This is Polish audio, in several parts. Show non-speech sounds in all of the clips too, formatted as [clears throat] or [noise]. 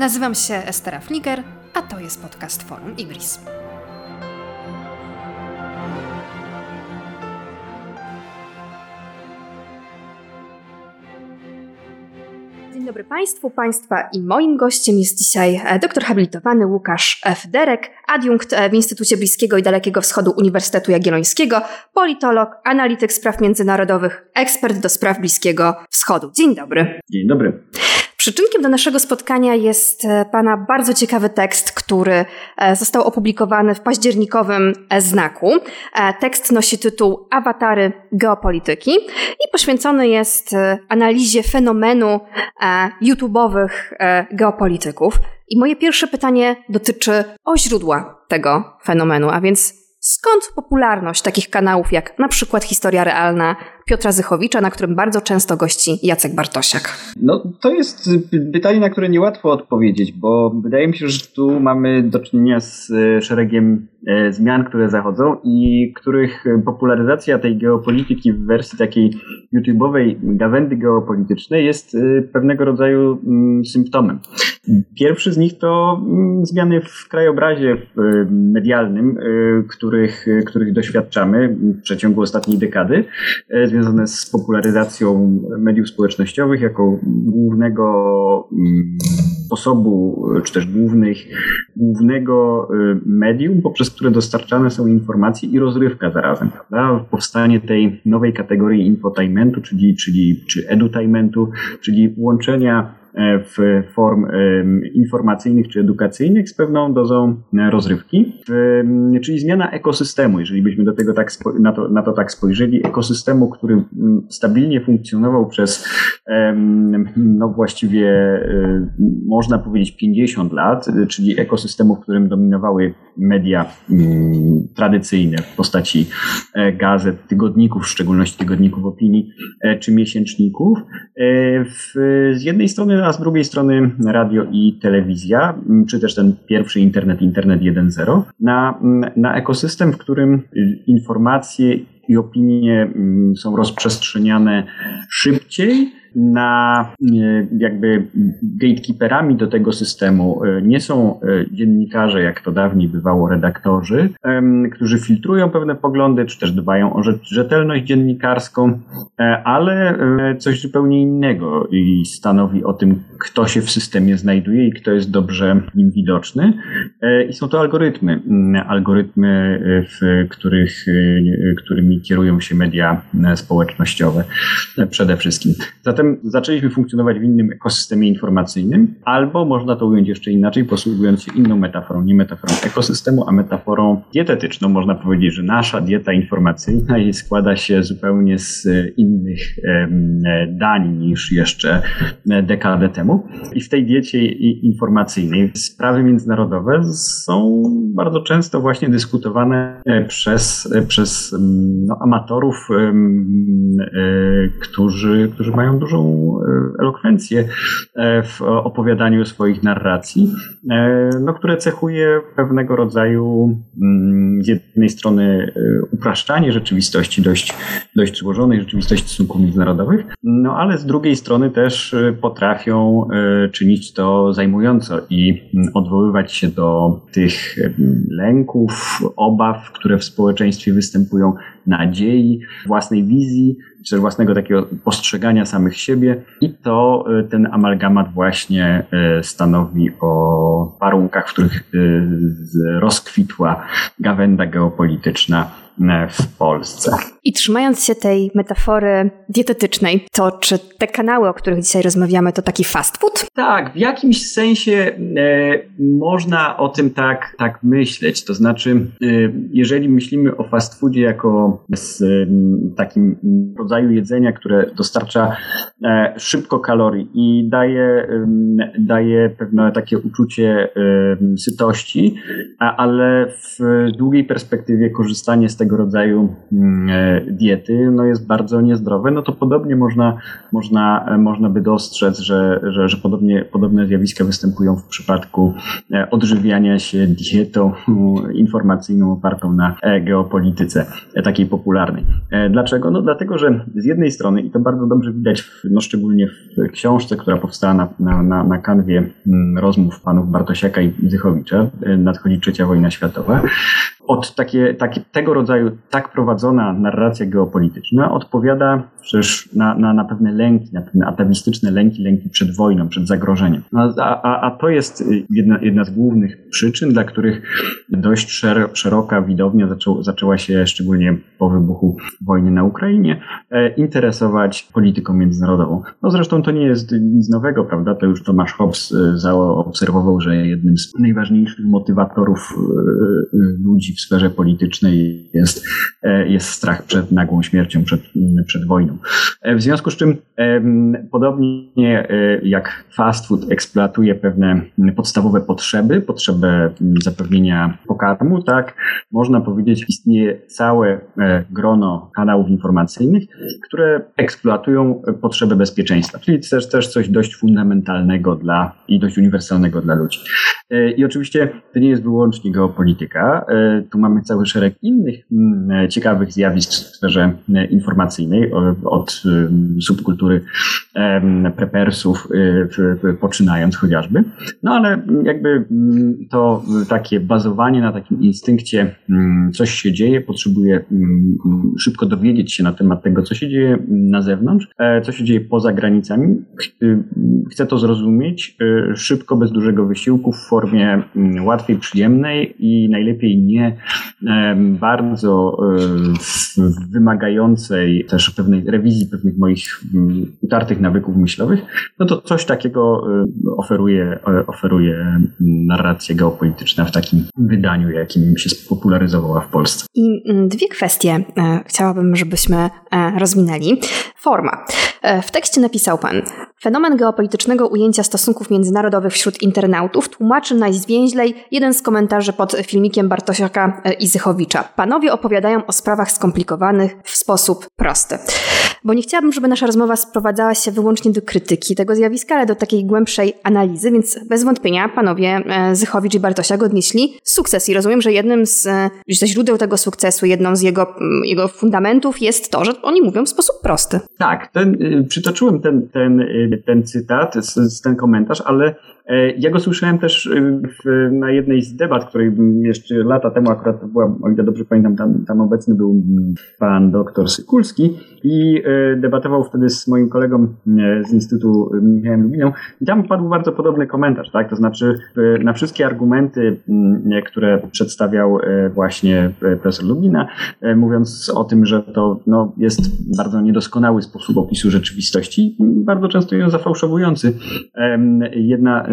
Nazywam się Estera Fliger, a to jest podcast Forum Ibris. Dzień dobry Państwu, Państwa i moim gościem jest dzisiaj e, doktor habilitowany Łukasz F. Derek, adiunkt e, w Instytucie Bliskiego i Dalekiego Wschodu Uniwersytetu Jagiellońskiego, politolog, analityk spraw międzynarodowych, ekspert do spraw Bliskiego Wschodu. Dzień dobry. Dzień dobry. Przyczynkiem do naszego spotkania jest e, Pana bardzo ciekawy tekst, który e, został opublikowany w październikowym e, znaku. Tekst nosi tytuł Awatary geopolityki i poświęcony jest analizie fenomenu YouTube'owych geopolityków. I moje pierwsze pytanie dotyczy o źródła tego fenomenu, a więc Skąd popularność takich kanałów jak na przykład Historia Realna Piotra Zychowicza, na którym bardzo często gości Jacek Bartosiak? No to jest pytanie, na które niełatwo odpowiedzieć, bo wydaje mi się, że tu mamy do czynienia z e, szeregiem e, zmian, które zachodzą i których popularyzacja tej geopolityki w wersji takiej YouTube'owej gawędy geopolitycznej jest e, pewnego rodzaju mm, symptomem. Pierwszy z nich to mm, zmiany w krajobrazie medialnym, których, których doświadczamy w przeciągu ostatniej dekady, związane z popularyzacją mediów społecznościowych jako głównego mm, sposobu, czy też głównych, głównego y, medium, poprzez które dostarczane są informacje i rozrywka zarazem. Prawda? Powstanie tej nowej kategorii infotainmentu, czyli, czyli czy edutainmentu, czyli łączenia w form informacyjnych czy edukacyjnych z pewną dozą e, rozrywki, czyli zmiana ekosystemu, jeżeli byśmy do tego tak, na, to, na to tak spojrzeli, ekosystemu, który stabilnie funkcjonował przez no właściwie e, można powiedzieć 50 lat, czyli ekosystemu, w którym dominowały media tradycyjne w postaci gazet, tygodników, w szczególności tygodników opinii, czy miesięczników. z jednej strony a z drugiej strony radio i telewizja, czy też ten pierwszy internet, internet 1.0, na, na ekosystem, w którym informacje i opinie są rozprzestrzeniane szybciej, na e, jakby gatekeeperami do tego systemu e, nie są e, dziennikarze, jak to dawniej bywało, redaktorzy, którzy filtrują pewne poglądy, czy też dbają o rzetelność dziennikarską, ale coś zupełnie innego i stanowi o tym, kto się w systemie znajduje i kto jest dobrze nim widoczny. I są to algorytmy. Algorytmy, w których, którymi kierują się media społecznościowe przede wszystkim. Zatem Zatem zaczęliśmy funkcjonować w innym ekosystemie informacyjnym, albo można to ująć jeszcze inaczej, posługując się inną metaforą, nie metaforą ekosystemu, a metaforą dietetyczną. Można powiedzieć, że nasza dieta informacyjna składa się zupełnie z innych dań niż jeszcze dekadę temu. I w tej diecie informacyjnej sprawy międzynarodowe są bardzo często właśnie dyskutowane e, przez, e, przez no, amatorów, e, którzy, którzy mają dużo dużą e, elokwencję e, w opowiadaniu swoich narracji, e, no, które cechuje pewnego rodzaju mm, z jednej strony upraszczanie rzeczywistości dość, dość złożonej, rzeczywistości stosunków międzynarodowych, no ale z drugiej strony też potrafią czynić to zajmująco i mm, odwoływać się do tych lęków, obaw, które w społeczeństwie występują, nadziei, własnej wizji, czy własnego takiego postrzegania samych siebie. I to e, ten amalgamat właśnie e, stanowi o warunkach, w których e, rozkwitła gawenda geopolityczna w Polsce. I trzymając się tej metafory dietetycznej, to czy te kanały, o których dzisiaj rozmawiamy, to taki fast food? Tak, w jakimś sensie e, można o tym tak, tak myśleć. To znaczy, e, jeżeli myślimy o fast foodzie jako z, e, takim rodzaju jedzenia, które dostarcza e, szybko kalorii i daje, daje pewne takie uczucie sytości, ale w długiej perspektywie korzystanie z tego tego rodzaju mm, diety no jest bardzo niezdrowe, no to podobnie można, można, można by dostrzec, że, że, że podobnie, podobne zjawiska występują w przypadku odżywiania się dietą [laughs] informacyjną opartą na geopolityce takiej popularnej. Dlaczego? No dlatego, że z jednej strony, i to bardzo dobrze widać, no szczególnie w książce, która powstała na, na, na, na kanwie mm, rozmów panów Bartosiaka i Zychowicza, nadchodzi trzecia wojna światowa, od takie, takie, tego rodzaju tak prowadzona narracja geopolityczna odpowiada przecież na, na, na pewne lęki, na pewne atawistyczne lęki, lęki przed wojną, przed zagrożeniem. No, a, a, a to jest jedna, jedna z głównych przyczyn, dla których dość szeroka widownia zaczą, zaczęła się, szczególnie po wybuchu wojny na Ukrainie, e, interesować polityką międzynarodową. No zresztą to nie jest nic nowego, prawda? To już Tomasz Hobbes e, zaobserwował, że jednym z najważniejszych motywatorów e, ludzi w sferze politycznej jest, e, jest strach przed nagłą śmiercią, przed, przed wojną. E, w związku z czym, podobnie e, jak fast food eksploatuje pewne podstawowe potrzeby, potrzebę zapewnienia pokarmu, tak, można powiedzieć, istnieje całe grono kanałów informacyjnych, które eksploatują potrzebę bezpieczeństwa, czyli też, też coś dość fundamentalnego dla i dość uniwersalnego dla ludzi. I oczywiście to nie jest wyłącznie geopolityka. Tu mamy cały szereg innych mm, ciekawych zjawisk w sferze e, informacyjnej, od e, subkultury prepersów e, poczynając chociażby. No ale jakby mm, to takie bazowanie na takim instynkcie, mm, coś się dzieje, potrzebuje szybko dowiedzieć się na temat tego, co się dzieje na zewnątrz, co się dzieje poza granicami. Chcę to zrozumieć szybko, bez dużego wysiłku, w formie łatwej, przyjemnej i najlepiej nie bardzo wymagającej też pewnej rewizji pewnych moich mm, utartych nawyków myślowych, no to coś takiego oferuje, e, oferuje narracja geopolityczna w takim wydaniu, jakim się spopularyzowała w Polsce. I mm, dwie kwestie e, chciałabym, żebyśmy e, rozwinęli. Forma. W tekście napisał pan: Fenomen geopolitycznego ujęcia stosunków międzynarodowych wśród internautów tłumaczy najzwięźlej jeden z komentarzy pod filmikiem Bartosiaka i Zychowicza. Panowie opowiadają o sprawach skomplikowanych w sposób prosty. Bo nie chciałabym, żeby nasza rozmowa sprowadzała się wyłącznie do krytyki tego zjawiska, ale do takiej głębszej analizy, więc bez wątpienia panowie e, Zychowicz i Bartosiak odnieśli sukces i rozumiem, że jednym z, ze źródeł tego sukcesu, jedną z jego, jego fundamentów jest to, że oni mówią w sposób prosty. Tak, ten, y, przytoczyłem ten, ten, y, ten cytat, ten komentarz, ale ja go słyszałem też y, w, na jednej z debat, której jeszcze lata temu akurat była, o ile dobrze pamiętam, tam, tam obecny był pan doktor Sykulski i e, debatował wtedy z moim kolegą e, z Instytutu Michałem Lubiną i tam padł bardzo podobny komentarz, tak? To znaczy na wszystkie argumenty, które przedstawiał właśnie profesor Lubina, mówiąc o tym, że to no, jest bardzo niedoskonały sposób opisu rzeczywistości, bardzo często ją zafałszowujący. Jedna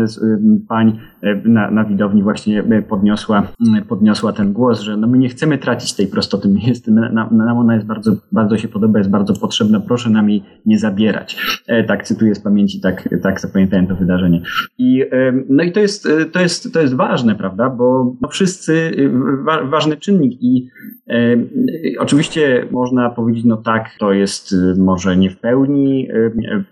pań e, na, na widowni właśnie e, podniosła, podniosła ten głos, że no my nie chcemy tracić tej prostoty, my jest, nam ona jest bardzo, bardzo się podoba, jest bardzo potrzebna, proszę nam jej nie zabierać. E, tak cytuję z pamięci, tak, tak zapamiętałem to wydarzenie. I, no i to jest, to jest, to jest ważne, prawda, bo no wszyscy, wa, ważny czynnik i oczywiście można powiedzieć, no tak, to jest może nie w pełni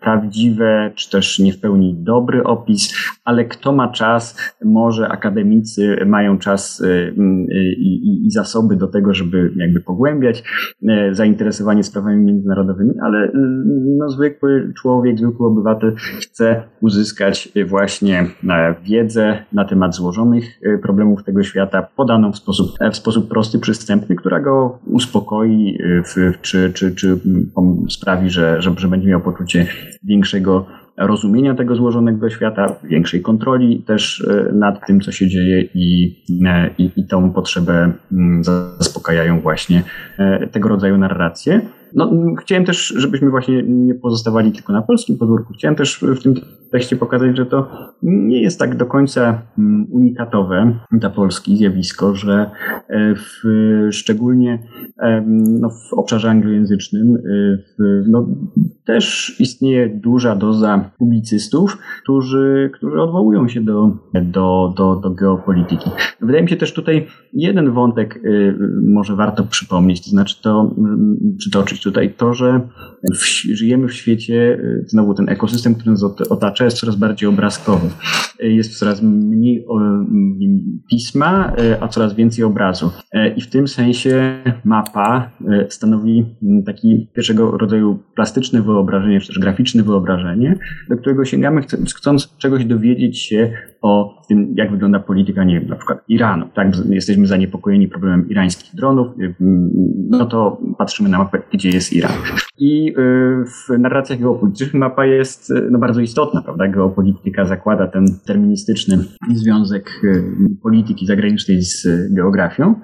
prawdziwe, czy też nie w pełni dobry opis, ale kto ma czas, może akademicy mają czas y, y, i, i zasoby do tego, żeby jakby pogłębiać y, zainteresowanie sprawami międzynarodowymi, ale no, zwykły człowiek, zwykły obywatel chce uzyskać właśnie e, wiedzę na temat złożonych problemów tego świata, podaną w sposób, e, w sposób prosty, przystępny, która go uspokoi, w, czy, czy, czy sprawi, że, że, że będzie miał poczucie większego rozumienia tego złożonego świata, większej kontroli też e, nad tym, co się dzieje i, e, i, i tą potrzebę mm, zaspokajają właśnie e, tego rodzaju narracje. No, chciałem też, żebyśmy właśnie nie pozostawali tylko na polskim podwórku. Chciałem też w tym tekście pokazać, że to nie jest tak do końca mm, unikatowe dla Polski zjawisko, że e, w, szczególnie no, w obszarze anglojęzycznym e, w, no, też istnieje duża doza publicystów, którzy, którzy odwołują się do, do, do, do geopolityki. Wydaje mi się też tutaj jeden wątek może warto przypomnieć, to znaczy to mm, przytoczyć tutaj to, że w, żyjemy w świecie, y, znowu ten ekosystem, który nas otacza jest coraz bardziej obrazkowy. Y, jest coraz mniej pisma, a coraz więcej obrazu. I w tym sensie mapa stanowi mm, taki pierwszego rodzaju plastyczne wyobrażenie, czy też graficzne wyobrażenie, do którego sięgamy chcąc czegoś dowiedzieć się o tym, jak wygląda polityka, nie wiem, na przykład Iranu. Tak, jesteśmy zaniepokojeni problemem irańskich dronów, no to patrzymy na mapę, gdzie jest Iran. I y, w narracjach geopolitycznych mapa jest y, no, bardzo istotna, prawda? Geopolityka zakłada ten terministyczny związek polityki zagranicznej z geografią,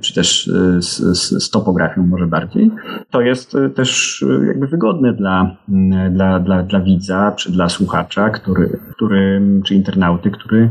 czy też z, z, z topografią może bardziej. To jest też jakby wygodne dla, dla, dla, dla widza, czy dla słuchacza, który, który czy internauty, który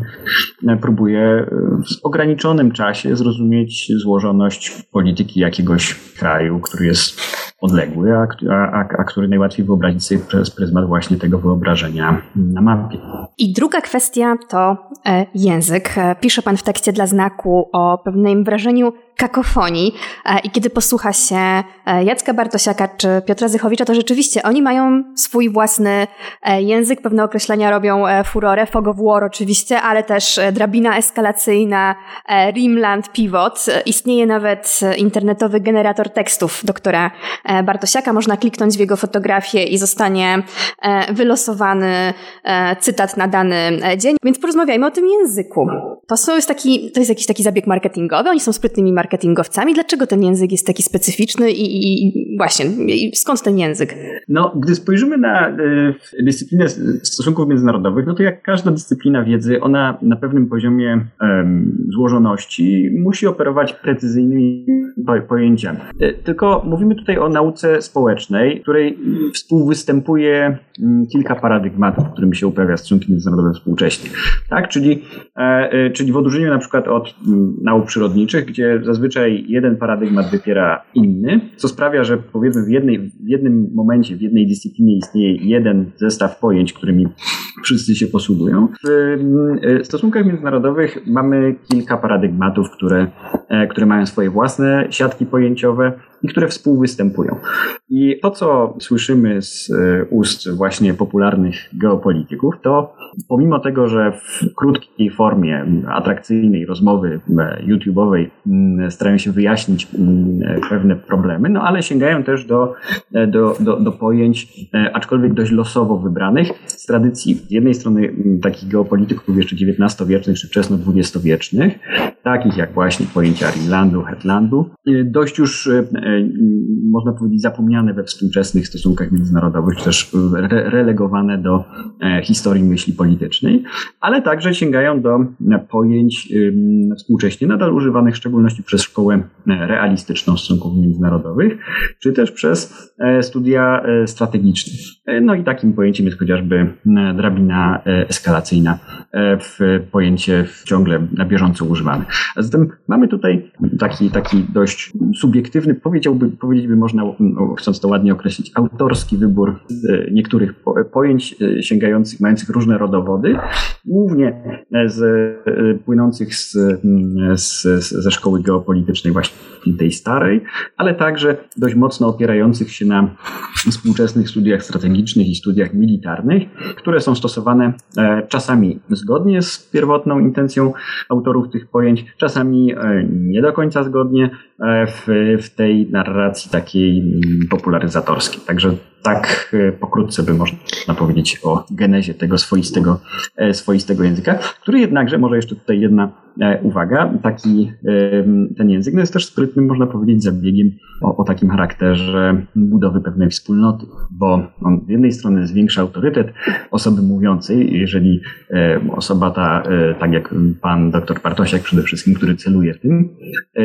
e, próbuje e, w ograniczonym czasie zrozumieć złożoność polityki jakiegoś kraju, który jest odległy, a, a, a który najłatwiej wyobrazić sobie przez pryzmat właśnie tego wyobrażenia na mapie. I druga kwestia to e, język. Pisze pan w tekście dla znaku o pewnym wrażeniu kakofonii. E, I kiedy posłucha się e, Jacka Bartosiaka czy Piotra Zychowicza, to rzeczywiście oni mają swój własny e, język, pewne określenia robią furorę, fog of war oczywiście, ale też drabina eskalacyjna, Rimland Pivot. Istnieje nawet internetowy generator tekstów doktora Bartosiaka. Można kliknąć w jego fotografię i zostanie wylosowany cytat na dany dzień. Więc porozmawiajmy o tym języku. To, jest taki, to jest jakiś taki zabieg marketingowy, oni są sprytnymi marketingowcami. Dlaczego ten język jest taki specyficzny i, i, właśnie, i skąd ten język? No, gdy spojrzymy na y, dyscyplinę stosunków międzynarodowych, no to jak każda dyscyplina wiedzy, ona na pewnym poziomie y, złożoności musi operować precyzyjnymi pojęciami. Y, tylko mówimy tutaj o nauce społecznej, której współwystępuje mm, kilka paradygmatów, którymi się uprawia stosunki międzynarodowe współcześnie. Tak? Czyli, e, czyli w odróżnieniu na przykład od mm, nauk przyrodniczych, gdzie zazwyczaj jeden paradygmat wypiera inny, co sprawia, że powiedzmy w, jednej, w jednym momencie, w jednej dyscyplinie istnieje jeden zestaw pojęć, którymi wszyscy się posługują. W mm, stosunkach międzynarodowych mamy kilka paradygmatów, które, e, które mają swoje własne siatki pojęciowe i które współwystępują. I to, co słyszymy z e, ust właśnie popularnych geopolityków, to pomimo tego, że w krótkiej formie atrakcyjnej rozmowy e, YouTube'owej starają się wyjaśnić pewne problemy, no ale sięgają też do, do, do, do pojęć, aczkolwiek dość losowo wybranych, z tradycji jednej strony takich geopolityków jeszcze XIX-wiecznych czy wczesno-XX-wiecznych, takich jak właśnie pojęcia Rimlandu, Hetlandu, dość już e, można powiedzieć zapomniane we współczesnych stosunkach międzynarodowych, czy też relegowane do e, historii myśli politycznej, ale także sięgają do pojęć współcześnie nadal używanych w szczególności przez szkołę e, realistyczną stosunków międzynarodowych, czy też przez studia strategiczne. No i takim pojęciem jest chociażby drabina e, eskalacyjna e, w pojęcie ciągle na bieżąco używane. A zatem mamy tutaj taki, taki dość subiektywny, powiedziałby, powiedzieć by można, chcąc to ładnie określić, autorski wybór e, niektórych pojęć sięgających, mających różne rodowody, głównie z, płynących z, z, ze szkoły geopolitycznej właśnie tej starej, ale także dość mocno opierających się na współczesnych studiach strategicznych i studiach militarnych, które są stosowane e, czasami zgodnie z pierwotną intencją autorów tych pojęć, czasami e, nie do końca zgodnie e, w, w tej narracji takiej mm, popularyzatorskiej. Także tak pokrótce by można powiedzieć o genezie tego swoistego, swoistego języka, który jednakże, może jeszcze tutaj jedna uwaga, taki ten język no jest też sprytnym, można powiedzieć, zabiegiem o, o takim charakterze budowy pewnej wspólnoty, bo on z jednej strony zwiększa autorytet osoby mówiącej, jeżeli osoba ta, tak jak pan doktor Partosiak przede wszystkim, który celuje w tym,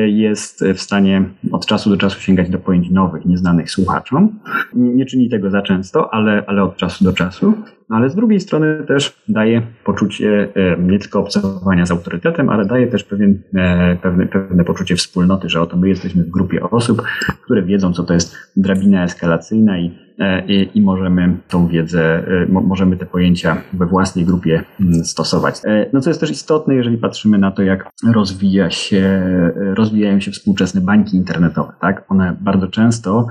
jest w stanie od czasu do czasu sięgać do pojęć nowych, nieznanych słuchaczom. Nie czyni tego za często, ale, ale od czasu do czasu ale z drugiej strony też daje poczucie e, nie tylko obserwowania z autorytetem, ale daje też pewien, e, pewne, pewne poczucie wspólnoty, że oto my jesteśmy w grupie osób, które wiedzą, co to jest drabina eskalacyjna i i, i możemy tą wiedzę, e, możemy te pojęcia we własnej grupie mm, stosować. E, no co jest też istotne, jeżeli patrzymy na to, jak rozwija się, rozwijają się współczesne bańki internetowe, tak? One bardzo często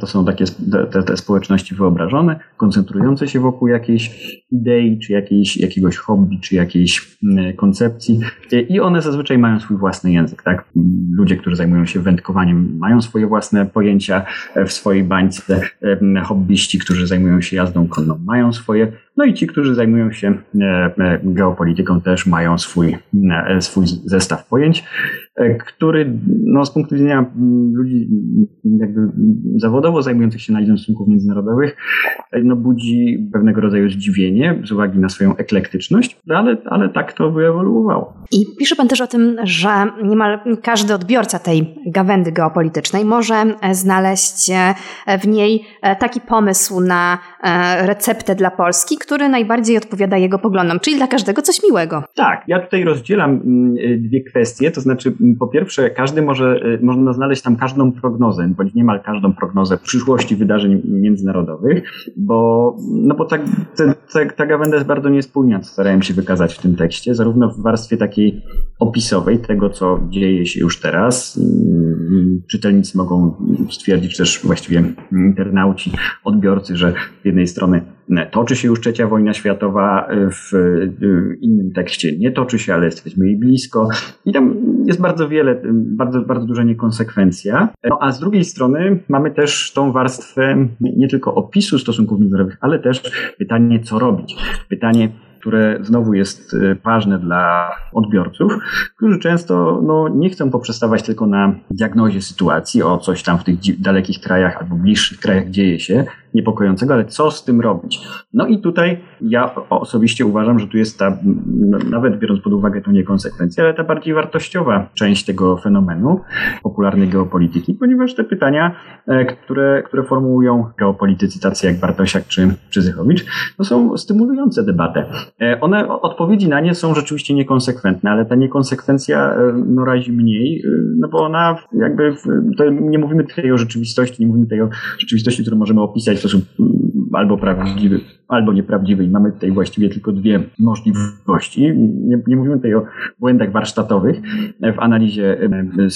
to są takie te, te społeczności wyobrażone, koncentrujące się wokół jakiejś idei, czy jakiejś, jakiegoś hobby, czy jakiejś mm, koncepcji i one zazwyczaj mają swój własny język, tak? Ludzie, którzy zajmują się wędkowaniem, mają swoje własne pojęcia w swojej bańce hobbyści, którzy zajmują się jazdą konną, mają swoje, no i ci, którzy zajmują się e, e, geopolityką, też mają swój, e, swój zestaw pojęć, który no, z punktu widzenia ludzi jakby zawodowo zajmujących się analizą stosunków międzynarodowych no, budzi pewnego rodzaju zdziwienie z uwagi na swoją eklektyczność, ale, ale tak to wyewoluowało. I pisze pan też o tym, że niemal każdy odbiorca tej gawędy geopolitycznej może znaleźć w niej taki pomysł na receptę dla Polski, który najbardziej odpowiada jego poglądom, czyli dla każdego coś miłego. Tak, ja tutaj rozdzielam mm, y, dwie kwestie, to znaczy mm, po pierwsze każdy może, y, można znaleźć tam każdą prognozę, bądź niemal każdą prognozę przyszłości wydarzeń międzynarodowych, bo, no bo tak, ta, ta, ta gawenda jest bardzo niespójna, co starałem się wykazać w tym tekście, zarówno w warstwie takiej opisowej tego, co dzieje się już teraz. Mm, czytelnicy mogą stwierdzić, też właściwie internauci, odbiorcy, że z jednej strony toczy się już trzecia wojna światowa, w innym tekście nie toczy się, ale jesteśmy jej blisko. I tam jest bardzo wiele, bardzo, bardzo duża niekonsekwencja. No a z drugiej strony mamy też tą warstwę nie tylko opisu stosunków międzynarodowych, ale też pytanie, co robić. Pytanie, które znowu jest y, ważne dla odbiorców, którzy często no, nie chcą poprzestawać tylko na diagnozie sytuacji, o coś tam w tych dalekich krajach albo bliższych krajach dzieje się, niepokojącego, ale co z tym robić? No i tutaj ja osobiście uważam, że tu jest ta, nawet biorąc pod uwagę tą niekonsekwencję, ale ta bardziej wartościowa część tego fenomenu popularnej geopolityki, ponieważ te pytania, e, które, które formułują geopolitycy tacy jak Bartosiak czy, czy Zychowicz, no są stymulujące debatę. E, one, odpowiedzi na nie są rzeczywiście niekonsekwentne, ale ta niekonsekwencja e, no, razi mniej, no bo ona jakby, nie mówimy tutaj o rzeczywistości, nie mówimy tutaj o rzeczywistości, którą możemy opisać sposób mm, albo prawdziwy, albo nieprawdziwy. I mamy tutaj właściwie tylko dwie możliwości. Nie, nie mówimy tutaj o błędach warsztatowych w analizie e,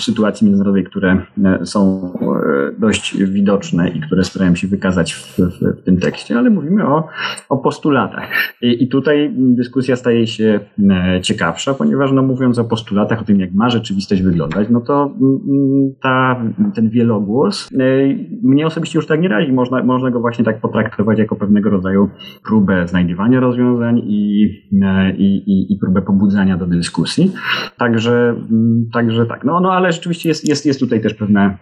sytuacji międzynarodowej, które e, są e, dość widoczne i które starałem się wykazać w, w, w tym tekście, ale mówimy o, o postulatach. I, I, tutaj dyskusja staje się ciekawsza, ponieważ no, mówiąc o postulatach, o tym, jak ma rzeczywistość wyglądać, no to mm, ta, ten wielogłos mnie osobiście już tak nie razi można, można go właśnie tak potraktować jako pewnego rodzaju próbę znajdywania rozwiązań i, e, i, i, i próbę pobudzania do dyskusji. Także, mm, także tak. No, no ale rzeczywiście jest, jest, jest tutaj też pewne,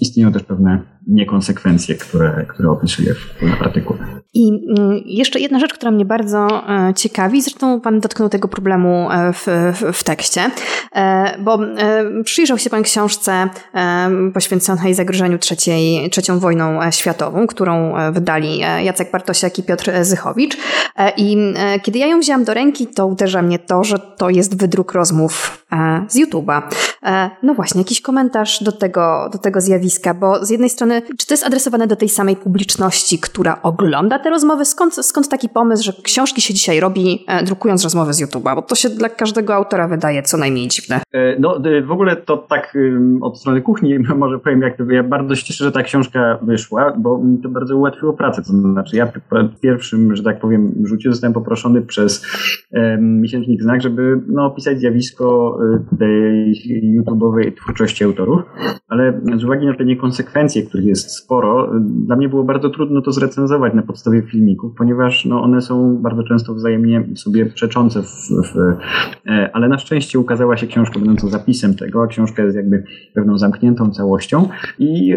istnieją też pewne niekonsekwencje, które, które opisuję w artykule. I mm, jeszcze jedna rzecz, która mnie bardzo e, ciekawi, zresztą Pan dotknął tego problemu e, w, w, w tekście, bo przyjrzał się Pan książce poświęconej zagrożeniu trzeciej, trzecią wojną światową, którą e, wydali e, Jacek Bartosiak i Piotr Zychowicz. E, I kiedy ja ją wzięłam do ręki, to uderza mnie to, że to jest wydruk rozmów z YouTube'a. No właśnie, jakiś komentarz do tego, do tego zjawiska, bo z jednej strony, czy to jest adresowane do tej samej publiczności, która ogląda te rozmowy? Skąd, skąd taki pomysł, że książki się dzisiaj robi, drukując rozmowy z YouTube'a? Bo to się dla każdego autora wydaje co najmniej dziwne. No, w ogóle to tak od strony kuchni [laughs] może powiem, jak ja bardzo się cieszę, że ta książka wyszła, bo mi to bardzo ułatwiło pracę. To znaczy, ja w pierwszym, że tak powiem, rzucie zostałem poproszony przez e, miesięcznik Znak, żeby no, opisać zjawisko tej YouTube'owej twórczości autorów, ale z uwagi na te niekonsekwencje, których jest sporo, dla mnie było bardzo trudno to zrecenzować na podstawie filmików, ponieważ no, one są bardzo często wzajemnie sobie przeczące, w, w, ale na szczęście ukazała się książka będąca zapisem tego, a książka jest jakby pewną zamkniętą całością i,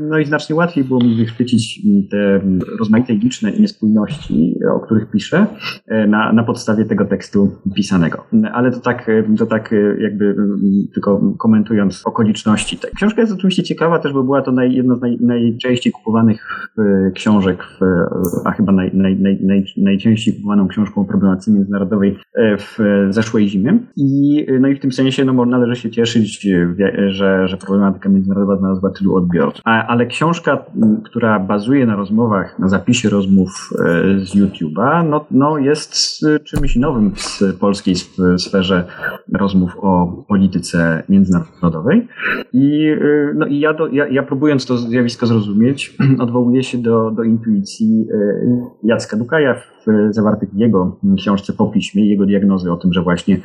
no i znacznie łatwiej było mi wychwycić te rozmaite liczne niespójności, o których piszę, na, na podstawie tego tekstu pisanego. Ale to tak, to tak jakby tylko komentując okoliczności. Ta książka jest oczywiście ciekawa też, bo była to naj, jedna z naj, najczęściej kupowanych e, książek, w, a chyba naj, naj, naj, najczęściej kupowaną książką o problematyce międzynarodowej e, w zeszłej zimie. I, no i w tym sensie no, należy się cieszyć, że, że problematyka międzynarodowa znalazła tylu odbiorców. Ale książka, która bazuje na rozmowach, na zapisie rozmów e, z YouTube'a, no, no jest czymś nowym w polskiej sferze rozmów o polityce międzynarodowej. I, y, no i ja, do, ja, ja próbując to zjawisko zrozumieć, [clears throat] odwołuję się do, do intuicji y, Jacka Dukaja zawartych w jego książce po piśmie, jego diagnozy o tym, że właśnie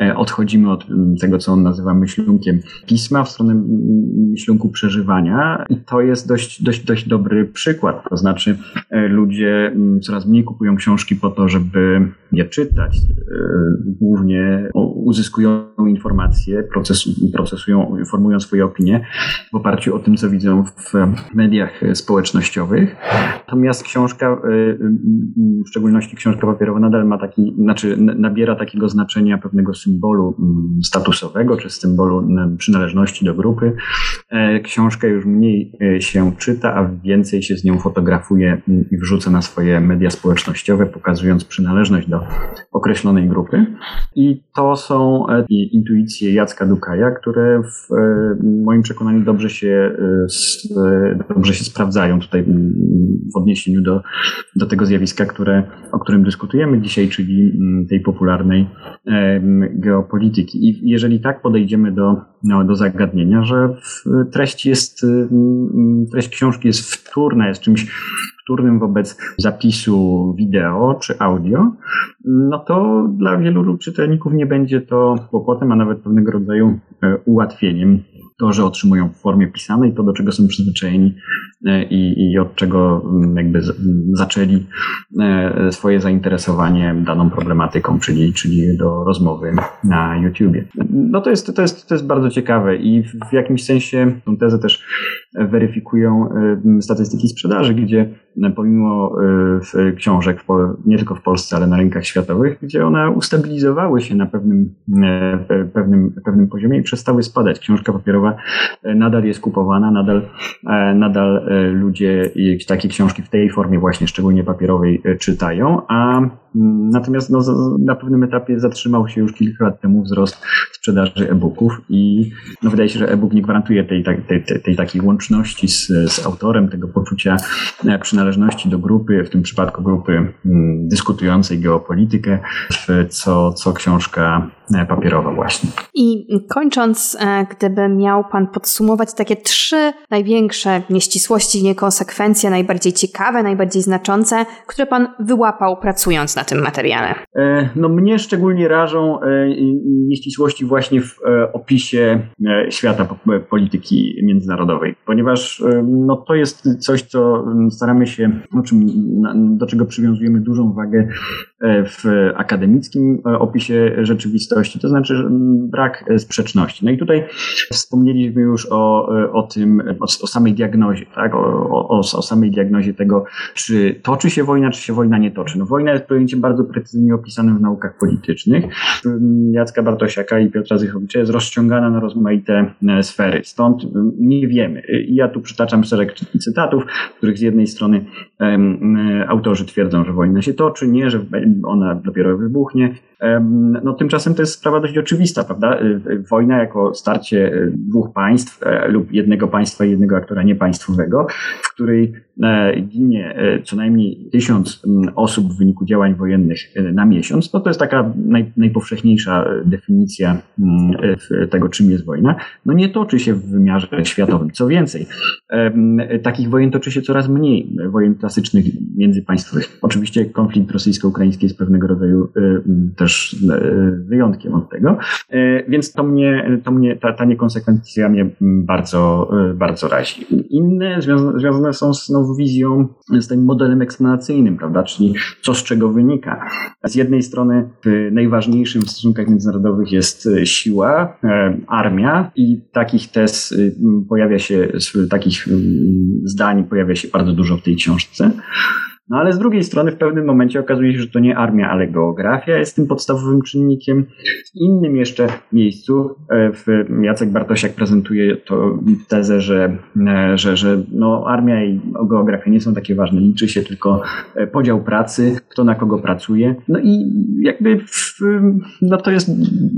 e, odchodzimy od tego, co on nazywa myślunkiem pisma w stronę myślunku przeżywania i to jest dość, dość, dość dobry przykład. To znaczy e, ludzie coraz mniej kupują książki po to, żeby je czytać. E, głównie uzyskują informacje, procesują, formują swoje opinie w oparciu o tym, co widzą w mediach społecznościowych. Natomiast książka, w szczególności książka papierowa nadal ma taki, znaczy nabiera takiego znaczenia pewnego symbolu statusowego, czy symbolu przynależności do grupy. E, książka już mniej e, się czyta, a więcej się z nią fotografuje i wrzuca na swoje media społecznościowe, pokazując przynależność do określonej grupy. I to są e, intuicje Jacka Dukaja, które w moim przekonaniu dobrze się, dobrze się sprawdzają tutaj w odniesieniu do, do tego zjawiska, które, o którym dyskutujemy dzisiaj, czyli tej popularnej geopolityki. I jeżeli tak podejdziemy do, no, do zagadnienia, że treść jest, treść książki jest wtórna, jest czymś wtórnym wobec zapisu wideo czy audio, no to dla wielu czytelników nie będzie to kłopotem, a nawet pewnego rodzaju e, ułatwieniem to, że otrzymują w formie pisanej to, do czego są przyzwyczajeni e, i, i od czego mm, jakby zaczęli e, swoje zainteresowanie daną problematyką, czyli, czyli do rozmowy na YouTubie. No to jest, to, jest, to jest bardzo ciekawe i w jakimś sensie tą tezę też weryfikują e, statystyki sprzedaży, gdzie pomimo książek, nie tylko w Polsce, ale na rynkach światowych, gdzie one ustabilizowały się na pewnym, pewnym, pewnym poziomie i przestały spadać. Książka papierowa E, nadal jest kupowana, nadal, e, nadal e, ludzie takie książki w tej formie właśnie, szczególnie papierowej, czytają, a mm, natomiast no, na pewnym etapie zatrzymał się już kilka lat temu wzrost sprzedaży e-booków i no, wydaje się, że e-book nie gwarantuje tej, tej, tej, tej takiej łączności z, z autorem, tego poczucia przynależności do grupy, w tym przypadku grupy mm, dyskutującej geopolitykę, co, co książka papierowa właśnie. I kończąc, gdyby miał Pan podsumować takie trzy największe nieścisłości, niekonsekwencje, najbardziej ciekawe, najbardziej znaczące, które Pan wyłapał pracując na tym materiale? E, no mnie szczególnie rażą e, nieścisłości właśnie w e, opisie świata polityki międzynarodowej, ponieważ no, to jest coś, co staramy się, do czego przywiązujemy dużą wagę w akademickim opisie rzeczywistości, to znaczy brak sprzeczności. No i tutaj wspomnieliśmy już o, o tym, o, o samej diagnozie, tak? O, o, o, samej diagnozie tego, czy toczy się wojna, czy się wojna nie toczy. No wojna jest pojęciem bardzo precyzyjnie opisanym w naukach politycznych. Jacka Bartosiaka i Piotra Zychowicza jest rozciągana na rozmaite e, sfery. Stąd nie wiemy. Ja tu przytaczam szereg cytatów, w których z jednej strony um, autorzy twierdzą, że wojna się toczy, nie, że ona dopiero wybuchnie. No tymczasem to jest sprawa dość oczywista, prawda? E, wojna jako starcie dwóch państw e, lub jednego państwa i jednego aktora niepaństwowego, w której e, ginie e, co najmniej tysiąc osób w wyniku działań wojennych na miesiąc, to to jest taka naj, najpowszechniejsza definicja tego, czym jest wojna. No nie toczy się w wymiarze światowym. Co więcej, takich wojen toczy się coraz mniej, wojen klasycznych międzypaństwowych. Oczywiście konflikt rosyjsko-ukraiński jest pewnego rodzaju też wyjątkiem od tego. Więc to mnie, to mnie ta, ta niekonsekwencja mnie bardzo, bardzo razi. Inne związane są z nową wizją, z tym modelem eksplanacyjnym, prawda? Czyli co z czego wynika. Z jednej strony najważniejszym w stosunkach międzynarodowych jest siła, armia i takich tez pojawia się, takich zdań pojawia się bardzo dużo w tej książce. No ale z drugiej strony w pewnym momencie okazuje się, że to nie armia, ale geografia jest tym podstawowym czynnikiem. W innym jeszcze miejscu e, w Jacek Bartosiak prezentuje to tezę, że, e, że, że no, armia i geografia nie są takie ważne. Liczy się tylko e, podział pracy, kto na kogo pracuje. No i jakby w, no to jest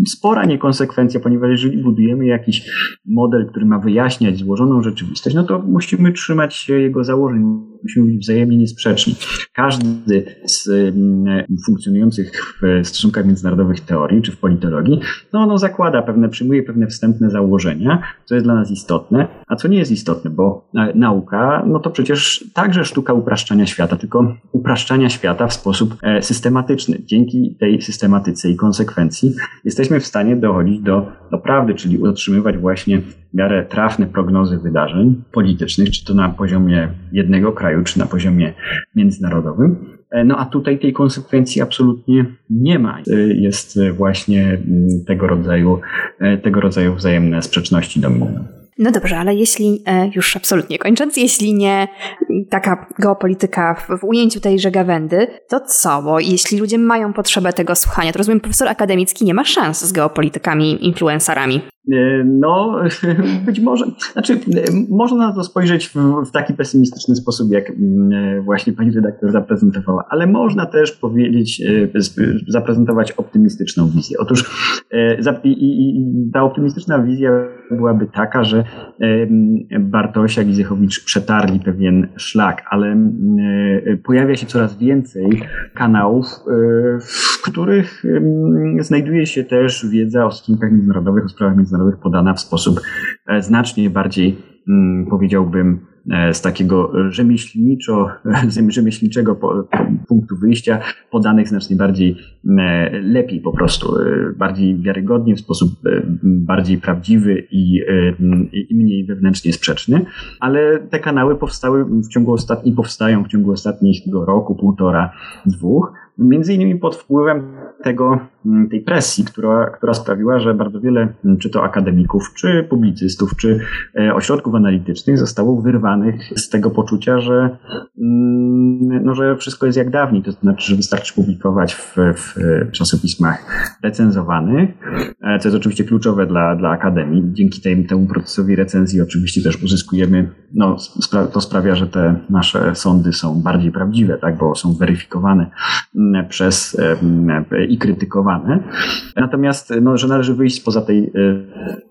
spora niekonsekwencja, ponieważ jeżeli budujemy jakiś model, który ma wyjaśniać złożoną rzeczywistość, no to musimy trzymać się jego założeń musimy być wzajemnie niesprzeczni. Każdy z mm, funkcjonujących w stosunkach międzynarodowych teorii, czy w politologii, no ono zakłada pewne, przyjmuje pewne wstępne założenia, co jest dla nas istotne, a co nie jest istotne, bo e, nauka, no to przecież także sztuka upraszczania świata, tylko upraszczania świata w sposób e, systematyczny. Dzięki tej systematyce i konsekwencji jesteśmy w stanie dochodzić do, do prawdy, czyli utrzymywać właśnie w miarę trafne prognozy wydarzeń politycznych, czy to na poziomie jednego kraju, czy na poziomie międzynarodowym. E, no a tutaj tej konsekwencji absolutnie nie ma. E, jest właśnie mm, tego rodzaju, e, tego rodzaju wzajemne sprzeczności dominują. No dobrze, ale jeśli, już absolutnie kończąc, jeśli nie taka geopolityka w, w ujęciu tejże gawędy, to co? Bo jeśli ludzie mają potrzebę tego słuchania, to rozumiem, profesor akademicki nie ma szans z geopolitykami, influencerami. E, no, [laughs] być może, znaczy, można na to spojrzeć w, w, taki pesymistyczny sposób, jak mm, właśnie pani redaktor zaprezentowała, ale można też powiedzieć, e, zaprezentować optymistyczną wizję. Otóż ta optymistyczna wizja byłaby taka, że Bartosiak i Zychowicz przetarli pewien szlak, ale pojawia się coraz więcej kanałów, w których znajduje się też wiedza o stosunkach międzynarodowych, o sprawach międzynarodowych, podana w sposób e, znacznie bardziej, mm, powiedziałbym, e, z takiego rzemieślniczo, [laughs] rzemieślniczego punktu wyjścia, podanych znacznie bardziej, e, lepiej po prostu, bardziej wiarygodnie, w sposób bardziej prawdziwy i, i mniej wewnętrznie sprzeczny. Ale te kanały powstały w ciągu ostatnich, powstają w ciągu ostatniego roku, półtora, dwóch Między innymi pod wpływem tego, mm, tej presji, która, która sprawiła, że bardzo wiele, mm, czy to akademików, czy publicystów, czy e, ośrodków analitycznych zostało wyrwanych z tego poczucia, że, mm, no, że wszystko jest jak dawniej, to znaczy, że wystarczy publikować w, w czasopismach recenzowanych, e, co jest oczywiście kluczowe dla, dla akademii. Dzięki tej, temu procesowi recenzji oczywiście też uzyskujemy, no, to sprawia, że te nasze sądy są bardziej prawdziwe, tak, bo są weryfikowane przez i krytykowane. Natomiast, no, że należy wyjść spoza tej e,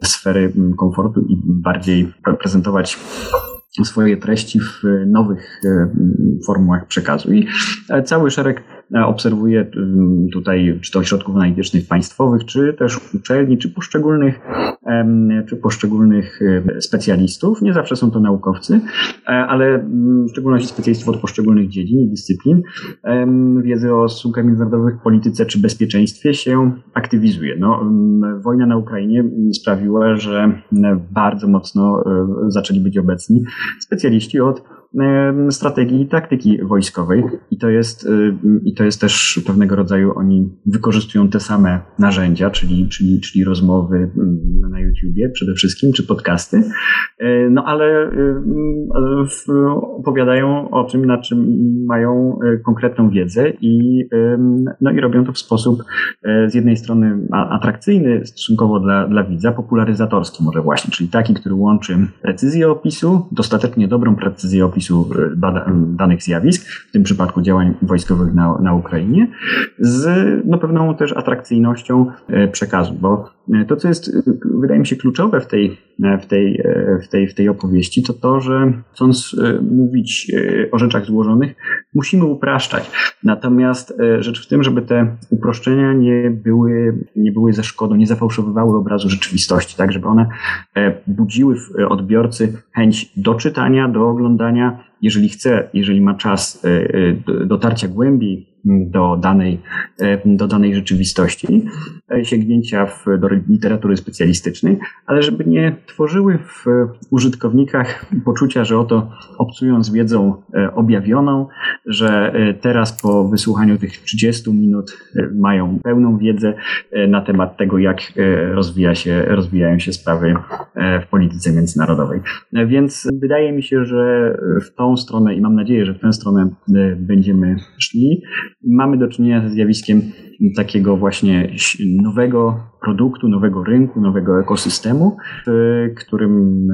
sfery komfortu i bardziej prezentować swoje treści w nowych e, formułach przekazu. I e, cały szereg obserwuję tutaj czy to ośrodków analitycznych państwowych, czy też uczelni, czy poszczególnych, czy poszczególnych e, specjalistów. Nie zawsze są to naukowcy, e, ale w szczególności specjalistów od poszczególnych dziedzin i dyscyplin. Wiedzy o stosunkach międzynarodowych, polityce czy bezpieczeństwie się aktywizuje. No, wojna na Ukrainie sprawiła, że bardzo mocno zaczęli być obecni specjaliści od strategii i taktyki wojskowej. I to jest, i to jest też pewnego rodzaju, oni wykorzystują te same narzędzia, czyli, czyli, czyli rozmowy na YouTubie przede wszystkim, czy podcasty, e, no ale opowiadają o czym, na czym mają e, konkretną wiedzę i, no i robią to w sposób e, z jednej strony atrakcyjny stosunkowo dla, dla widza, popularyzatorski może właśnie, czyli taki, który łączy precyzję opisu, dostatecznie dobrą precyzję opisu opisu e, danych zjawisk, w tym przypadku działań wojskowych na, na Ukrainie, z no, pewną też atrakcyjnością e, przekazu, bo e, to, co jest, wydaje mi się, kluczowe w tej, w tej, w tej, w tej opowieści, to to, że chcąc mówić o rzeczach złożonych, musimy upraszczać. Natomiast rzecz w tym, żeby te uproszczenia nie były, nie były ze szkodą, nie zafałszowywały obrazu rzeczywistości, tak, żeby one budziły w odbiorcy chęć do czytania, do oglądania, jeżeli chce, jeżeli ma czas e, e, dotarcia głębiej do danej, do danej rzeczywistości, sięgnięcia w, do literatury specjalistycznej, ale żeby nie tworzyły w użytkownikach poczucia, że oto obcują z wiedzą objawioną, że teraz po wysłuchaniu tych 30 minut mają pełną wiedzę na temat tego, jak rozwija się, rozwijają się sprawy w polityce międzynarodowej. Więc wydaje mi się, że w tą stronę i mam nadzieję, że w tę stronę e, będziemy szli. Mamy do czynienia ze zjawiskiem takiego właśnie nowego produktu, nowego rynku, nowego ekosystemu, w którym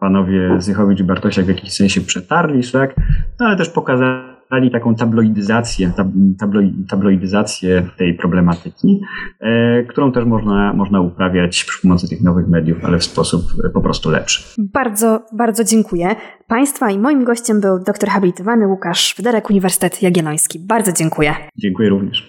panowie Zychowicz i Bartosiak w jakiś sensie przetarli, tak? no ale też pokazali dostali taką tabloidyzację, tabloidyzację tej problematyki, e, którą też można, można uprawiać przy pomocy tych nowych mediów, ale w sposób e, po prostu lepszy. Bardzo, bardzo dziękuję. Państwa i moim gościem był doktor habilitowany Łukasz Wyderek, Uniwersytet Jagielloński. Bardzo dziękuję. Dziękuję również.